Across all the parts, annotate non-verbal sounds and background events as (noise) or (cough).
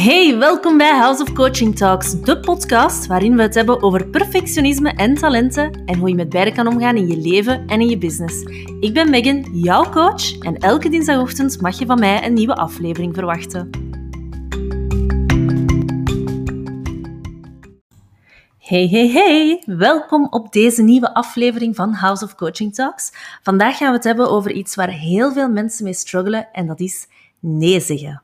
Hey, welkom bij House of Coaching Talks, de podcast waarin we het hebben over perfectionisme en talenten en hoe je met beide kan omgaan in je leven en in je business. Ik ben Megan, jouw coach, en elke dinsdagochtend mag je van mij een nieuwe aflevering verwachten. Hey, hey, hey! Welkom op deze nieuwe aflevering van House of Coaching Talks. Vandaag gaan we het hebben over iets waar heel veel mensen mee struggelen en dat is nee zeggen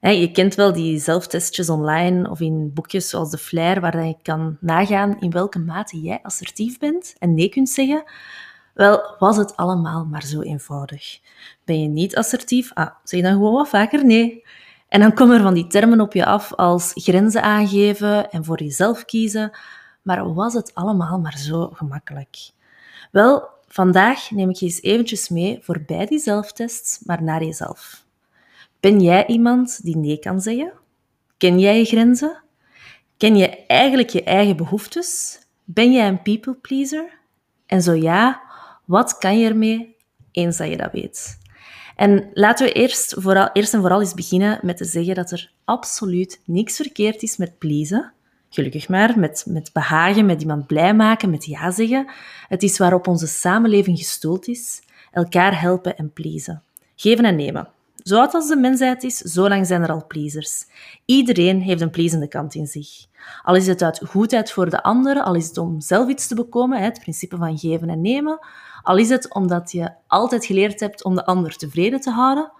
je kent wel die zelftestjes online of in boekjes zoals de Flair, waar je kan nagaan in welke mate jij assertief bent en nee kunt zeggen. Wel, was het allemaal maar zo eenvoudig. Ben je niet assertief? Ah, zeg dan gewoon wat vaker nee. En dan komen er van die termen op je af als grenzen aangeven en voor jezelf kiezen. Maar was het allemaal maar zo gemakkelijk? Wel, vandaag neem ik je eens eventjes mee voorbij die zelftests, maar naar jezelf. Ben jij iemand die nee kan zeggen? Ken jij je grenzen? Ken je eigenlijk je eigen behoeftes? Ben jij een people pleaser? En zo ja, wat kan je ermee eens dat je dat weet? En laten we eerst, vooral, eerst en vooral eens beginnen met te zeggen dat er absoluut niks verkeerd is met pleasen. Gelukkig maar, met, met behagen, met iemand blij maken, met ja zeggen. Het is waarop onze samenleving gestoeld is. Elkaar helpen en pleasen. Geven en nemen. Zo oud als de mensheid is, zo lang zijn er al pleasers. Iedereen heeft een plezende kant in zich. Al is het uit goedheid voor de ander, al is het om zelf iets te bekomen, het principe van geven en nemen, al is het omdat je altijd geleerd hebt om de ander tevreden te houden.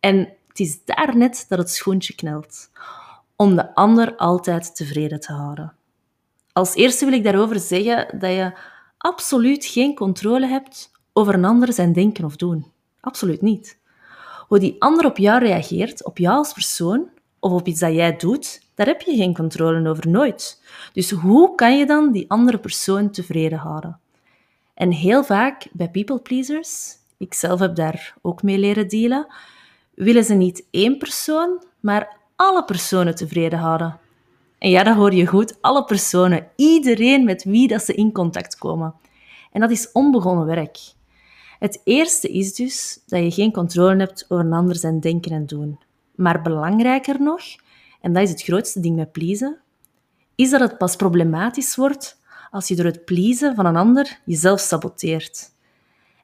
En het is daar net dat het schoentje knelt. Om de ander altijd tevreden te houden. Als eerste wil ik daarover zeggen dat je absoluut geen controle hebt over een ander zijn denken of doen. Absoluut niet. Hoe die ander op jou reageert, op jou als persoon, of op iets dat jij doet, daar heb je geen controle over, nooit. Dus hoe kan je dan die andere persoon tevreden houden? En heel vaak bij people pleasers, ik zelf heb daar ook mee leren dealen, willen ze niet één persoon, maar alle personen tevreden houden. En ja, dat hoor je goed, alle personen, iedereen met wie dat ze in contact komen. En dat is onbegonnen werk. Het eerste is dus dat je geen controle hebt over een ander zijn denken en doen. Maar belangrijker nog, en dat is het grootste ding met pleasen, is dat het pas problematisch wordt als je door het pleasen van een ander jezelf saboteert.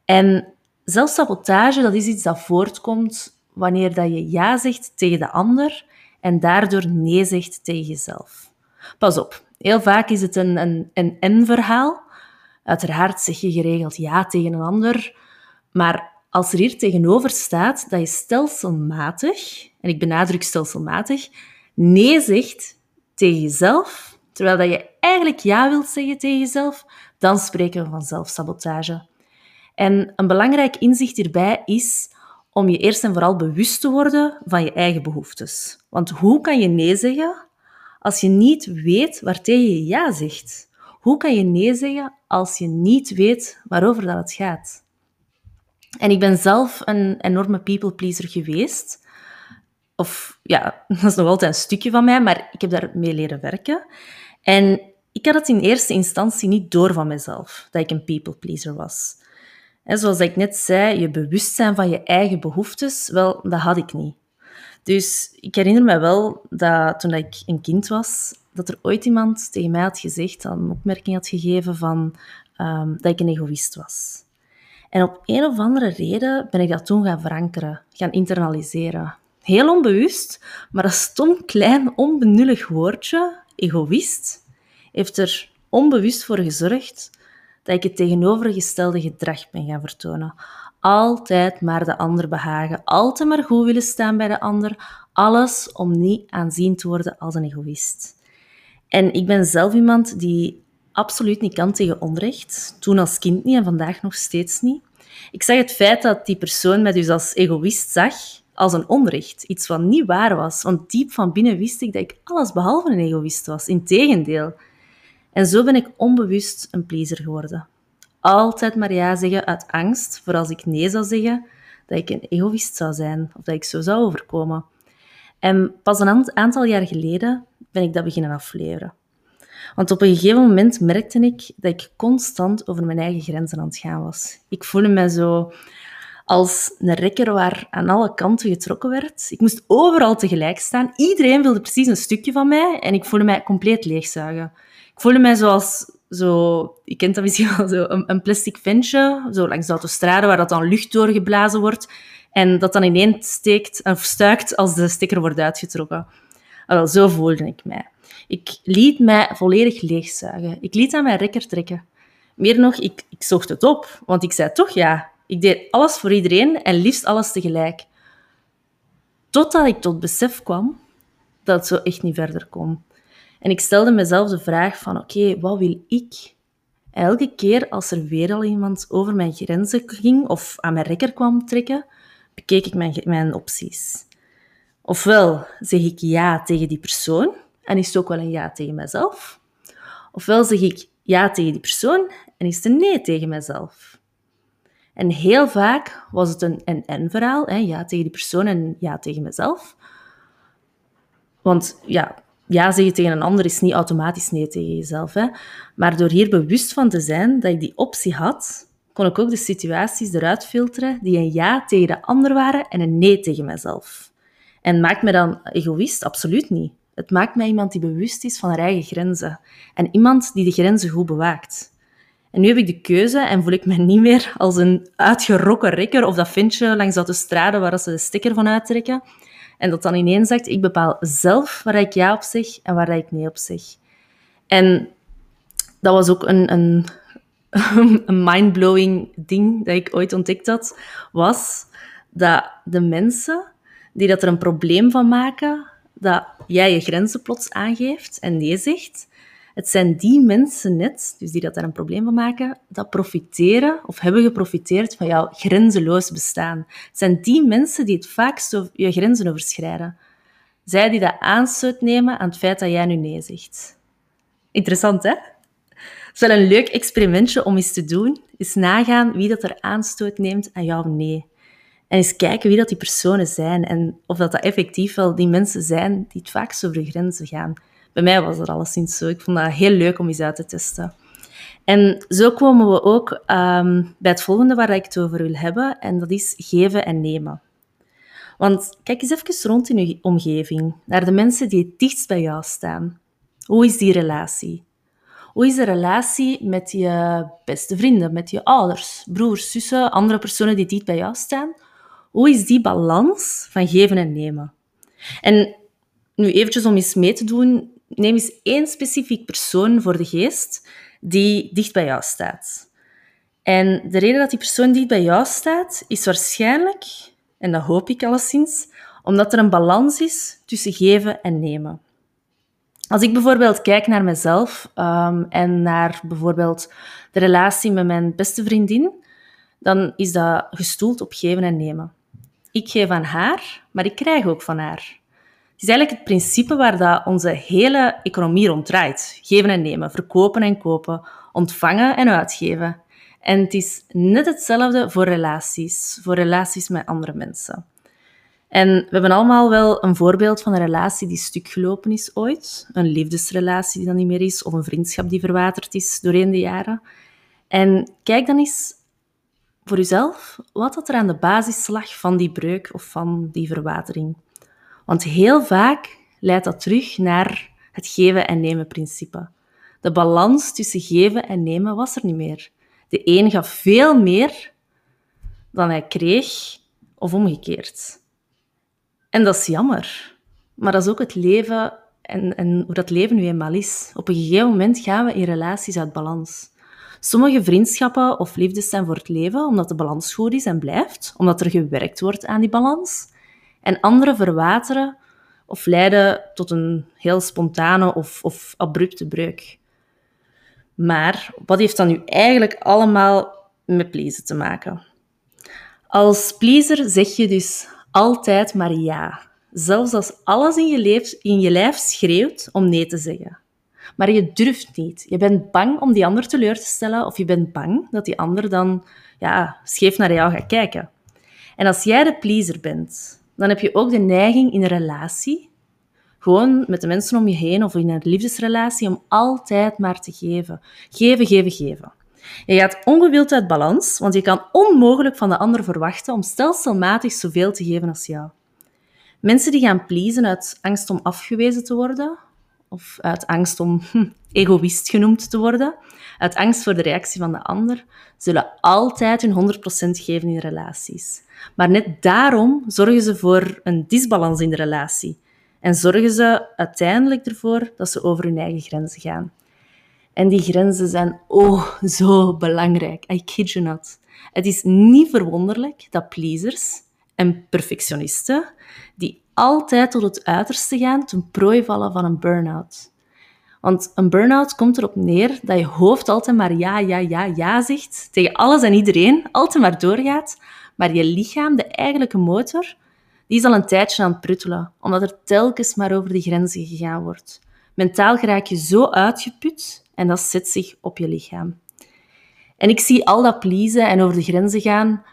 En zelfsabotage, dat is iets dat voortkomt wanneer dat je ja zegt tegen de ander en daardoor nee zegt tegen jezelf. Pas op, heel vaak is het een en-en-verhaal. Uiteraard zeg je geregeld ja tegen een ander, maar als er hier tegenover staat dat je stelselmatig, en ik benadruk stelselmatig, nee zegt tegen jezelf, terwijl dat je eigenlijk ja wilt zeggen tegen jezelf, dan spreken we van zelfsabotage. En een belangrijk inzicht hierbij is om je eerst en vooral bewust te worden van je eigen behoeftes. Want hoe kan je nee zeggen als je niet weet waartegen je ja zegt? Hoe kan je nee zeggen als je niet weet waarover dat het gaat? En ik ben zelf een enorme people pleaser geweest. Of ja, (laughs) dat is nog altijd een stukje van mij, maar ik heb daarmee leren werken. En ik had het in eerste instantie niet door van mezelf, dat ik een people pleaser was. En zoals ik net zei, je bewustzijn van je eigen behoeftes, wel, dat had ik niet. Dus ik herinner me wel dat toen ik een kind was, dat er ooit iemand tegen mij had gezegd, een opmerking had gegeven van um, dat ik een egoïst was. En op een of andere reden ben ik dat toen gaan verankeren, gaan internaliseren. Heel onbewust, maar dat stom klein, onbenullig woordje, egoïst, heeft er onbewust voor gezorgd dat ik het tegenovergestelde gedrag ben gaan vertonen. Altijd maar de ander behagen, altijd maar goed willen staan bij de ander, alles om niet aanzien te worden als een egoïst. En ik ben zelf iemand die absoluut niet kan tegen onrecht. Toen als kind niet en vandaag nog steeds niet. Ik zag het feit dat die persoon mij dus als egoïst zag, als een onrecht. Iets wat niet waar was. Want diep van binnen wist ik dat ik alles behalve een egoïst was. Integendeel. En zo ben ik onbewust een pleaser geworden. Altijd maar ja zeggen uit angst voor als ik nee zou zeggen, dat ik een egoïst zou zijn of dat ik zo zou overkomen. En pas een aantal jaar geleden ben ik dat beginnen afleren. Want op een gegeven moment merkte ik dat ik constant over mijn eigen grenzen aan het gaan was. Ik voelde me zo als een rekker waar aan alle kanten getrokken werd. Ik moest overal tegelijk staan. Iedereen wilde precies een stukje van mij en ik voelde mij compleet leegzuigen. Ik voelde mij zoals zo, je kent dat misschien wel, zo een, plastic ventje, zo langs de autostrade, waar dat dan lucht doorgeblazen wordt en dat dan ineens steekt of stuikt als de stekker wordt uitgetrokken. Wel, zo voelde ik mij. Ik liet mij volledig leegzuigen. Ik liet aan mijn rekker trekken. Meer nog, ik, ik zocht het op, want ik zei toch ja. Ik deed alles voor iedereen en liefst alles tegelijk. Totdat ik tot besef kwam dat het zo echt niet verder kon. En ik stelde mezelf de vraag van, oké, wat wil ik? Elke keer als er weer al iemand over mijn grenzen ging of aan mijn rekker kwam trekken, bekeek ik mijn, mijn opties. Ofwel zeg ik ja tegen die persoon en is het ook wel een ja tegen mezelf. Ofwel zeg ik ja tegen die persoon en is het een nee tegen mezelf. En heel vaak was het een en-en-verhaal. Ja tegen die persoon en ja tegen mezelf. Want ja, ja zeggen tegen een ander is niet automatisch nee tegen jezelf. Hè. Maar door hier bewust van te zijn dat ik die optie had, kon ik ook de situaties eruit filteren die een ja tegen de ander waren en een nee tegen mezelf. En maakt me dan egoïst? Absoluut niet. Het maakt mij iemand die bewust is van haar eigen grenzen. En iemand die de grenzen goed bewaakt. En nu heb ik de keuze en voel ik me niet meer als een uitgerokken rekker of dat ventje langs de strade waar ze de sticker van uittrekken. En dat dan ineens zegt, ik bepaal zelf waar ik ja op zeg en waar ik nee op zeg. En dat was ook een, een, (laughs) een mindblowing ding dat ik ooit ontdekt had, was dat de mensen die dat er een probleem van maken, dat jij je grenzen plots aangeeft en nee zegt, het zijn die mensen net, dus die dat daar een probleem van maken, dat profiteren of hebben geprofiteerd van jouw grenzeloos bestaan. Het zijn die mensen die het vaakst je grenzen overschrijden. Zij die dat aanstoot nemen aan het feit dat jij nu nee zegt. Interessant, hè? Het is wel een leuk experimentje om eens te doen. Eens nagaan wie dat er aanstoot neemt aan jouw nee. En eens kijken wie dat die personen zijn en of dat, dat effectief wel die mensen zijn die het vaakst over de grenzen gaan. Bij mij was dat alleszins zo. Ik vond dat heel leuk om eens uit te testen. En zo komen we ook um, bij het volgende waar ik het over wil hebben, en dat is geven en nemen. Want kijk eens even rond in je omgeving, naar de mensen die het dichtst bij jou staan. Hoe is die relatie? Hoe is de relatie met je beste vrienden, met je ouders, broers, zussen, andere personen die dicht bij jou staan? Hoe is die balans van geven en nemen? En nu eventjes om eens mee te doen, neem eens één specifiek persoon voor de geest die dicht bij jou staat. En de reden dat die persoon dicht bij jou staat, is waarschijnlijk, en dat hoop ik alleszins, omdat er een balans is tussen geven en nemen. Als ik bijvoorbeeld kijk naar mezelf um, en naar bijvoorbeeld de relatie met mijn beste vriendin, dan is dat gestoeld op geven en nemen. Ik geef aan haar, maar ik krijg ook van haar. Het is eigenlijk het principe waar dat onze hele economie rond draait. Geven en nemen, verkopen en kopen, ontvangen en uitgeven. En het is net hetzelfde voor relaties, voor relaties met andere mensen. En we hebben allemaal wel een voorbeeld van een relatie die stuk gelopen is ooit. Een liefdesrelatie die dan niet meer is, of een vriendschap die verwaterd is doorheen de jaren. En kijk dan eens voor jezelf wat dat er aan de basis lag van die breuk of van die verwatering. Want heel vaak leidt dat terug naar het geven en nemen principe. De balans tussen geven en nemen was er niet meer. De een gaf veel meer dan hij kreeg, of omgekeerd. En dat is jammer. Maar dat is ook het leven en, en hoe dat leven nu eenmaal is. Op een gegeven moment gaan we in relaties uit balans. Sommige vriendschappen of liefdes zijn voor het leven, omdat de balans goed is en blijft, omdat er gewerkt wordt aan die balans en andere verwateren of leiden tot een heel spontane of, of abrupte breuk. Maar wat heeft dat nu eigenlijk allemaal met pleasen te maken? Als pleaser zeg je dus altijd maar ja, zelfs als alles in je, lijf, in je lijf schreeuwt om nee te zeggen. Maar je durft niet. Je bent bang om die ander teleur te stellen of je bent bang dat die ander dan ja, scheef naar jou gaat kijken. En als jij de pleaser bent, dan heb je ook de neiging in een relatie, gewoon met de mensen om je heen of in een liefdesrelatie, om altijd maar te geven. Geven, geven, geven. Je gaat ongewild uit balans, want je kan onmogelijk van de ander verwachten om stelselmatig zoveel te geven als jou. Mensen die gaan pleasen uit angst om afgewezen te worden, of uit angst om hm, egoïst genoemd te worden, uit angst voor de reactie van de ander, zullen altijd hun 100% geven in relaties. Maar net daarom zorgen ze voor een disbalans in de relatie. En zorgen ze uiteindelijk ervoor dat ze over hun eigen grenzen gaan. En die grenzen zijn oh zo belangrijk. I kid you not. Het is niet verwonderlijk dat pleasers en perfectionisten, die altijd tot het uiterste gaan, ten prooi vallen van een burn-out. Want een burn-out komt erop neer dat je hoofd altijd maar ja, ja, ja, ja zegt tegen alles en iedereen, altijd maar doorgaat, maar je lichaam, de eigenlijke motor, die is al een tijdje aan het pruttelen, omdat er telkens maar over de grenzen gegaan wordt. Mentaal raak je zo uitgeput en dat zet zich op je lichaam. En ik zie al dat pleasen en over de grenzen gaan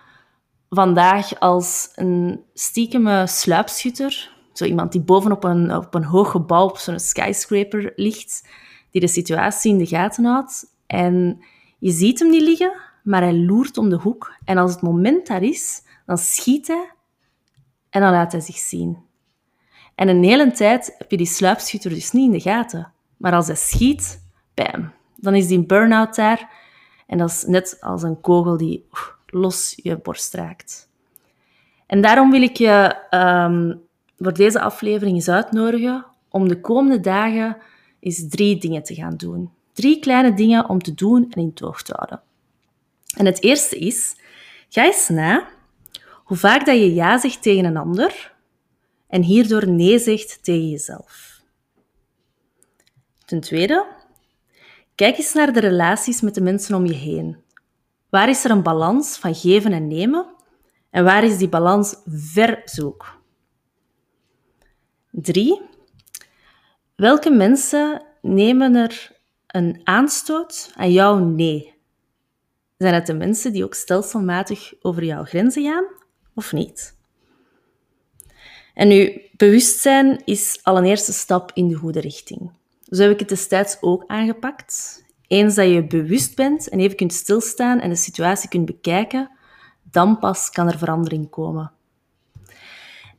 vandaag als een stiekeme sluipschutter. Zo iemand die bovenop een, op een hoog gebouw, op zo'n skyscraper ligt, die de situatie in de gaten houdt. En je ziet hem niet liggen, maar hij loert om de hoek. En als het moment daar is, dan schiet hij en dan laat hij zich zien. En een hele tijd heb je die sluipschutter dus niet in de gaten. Maar als hij schiet, bam, dan is die burn-out daar. En dat is net als een kogel die los je borst raakt. En daarom wil ik je um, voor deze aflevering eens uitnodigen om de komende dagen eens drie dingen te gaan doen. Drie kleine dingen om te doen en in toog te houden. En het eerste is, ga eens na hoe vaak dat je ja zegt tegen een ander en hierdoor nee zegt tegen jezelf. Ten tweede, kijk eens naar de relaties met de mensen om je heen. Waar is er een balans van geven en nemen en waar is die balans verzoek? Drie, welke mensen nemen er een aanstoot aan jouw nee? Zijn het de mensen die ook stelselmatig over jouw grenzen gaan of niet? En nu, bewustzijn is al een eerste stap in de goede richting. Zo heb ik het destijds ook aangepakt. Eens dat je bewust bent en even kunt stilstaan en de situatie kunt bekijken, dan pas kan er verandering komen.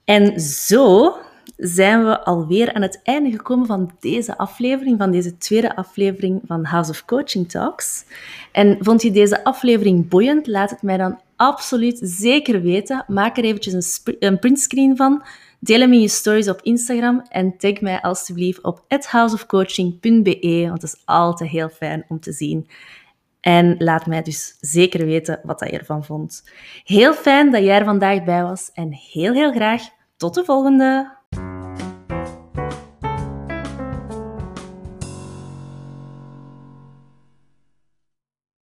En zo zijn we alweer aan het einde gekomen van deze aflevering, van deze tweede aflevering van House of Coaching Talks. En vond je deze aflevering boeiend? Laat het mij dan absoluut zeker weten. Maak er eventjes een, een printscreen van. Deel hem in je stories op Instagram en tag mij alsjeblieft op houseofcoaching.be, want het is altijd heel fijn om te zien. En laat mij dus zeker weten wat je ervan vond. Heel fijn dat jij er vandaag bij was en heel heel graag tot de volgende!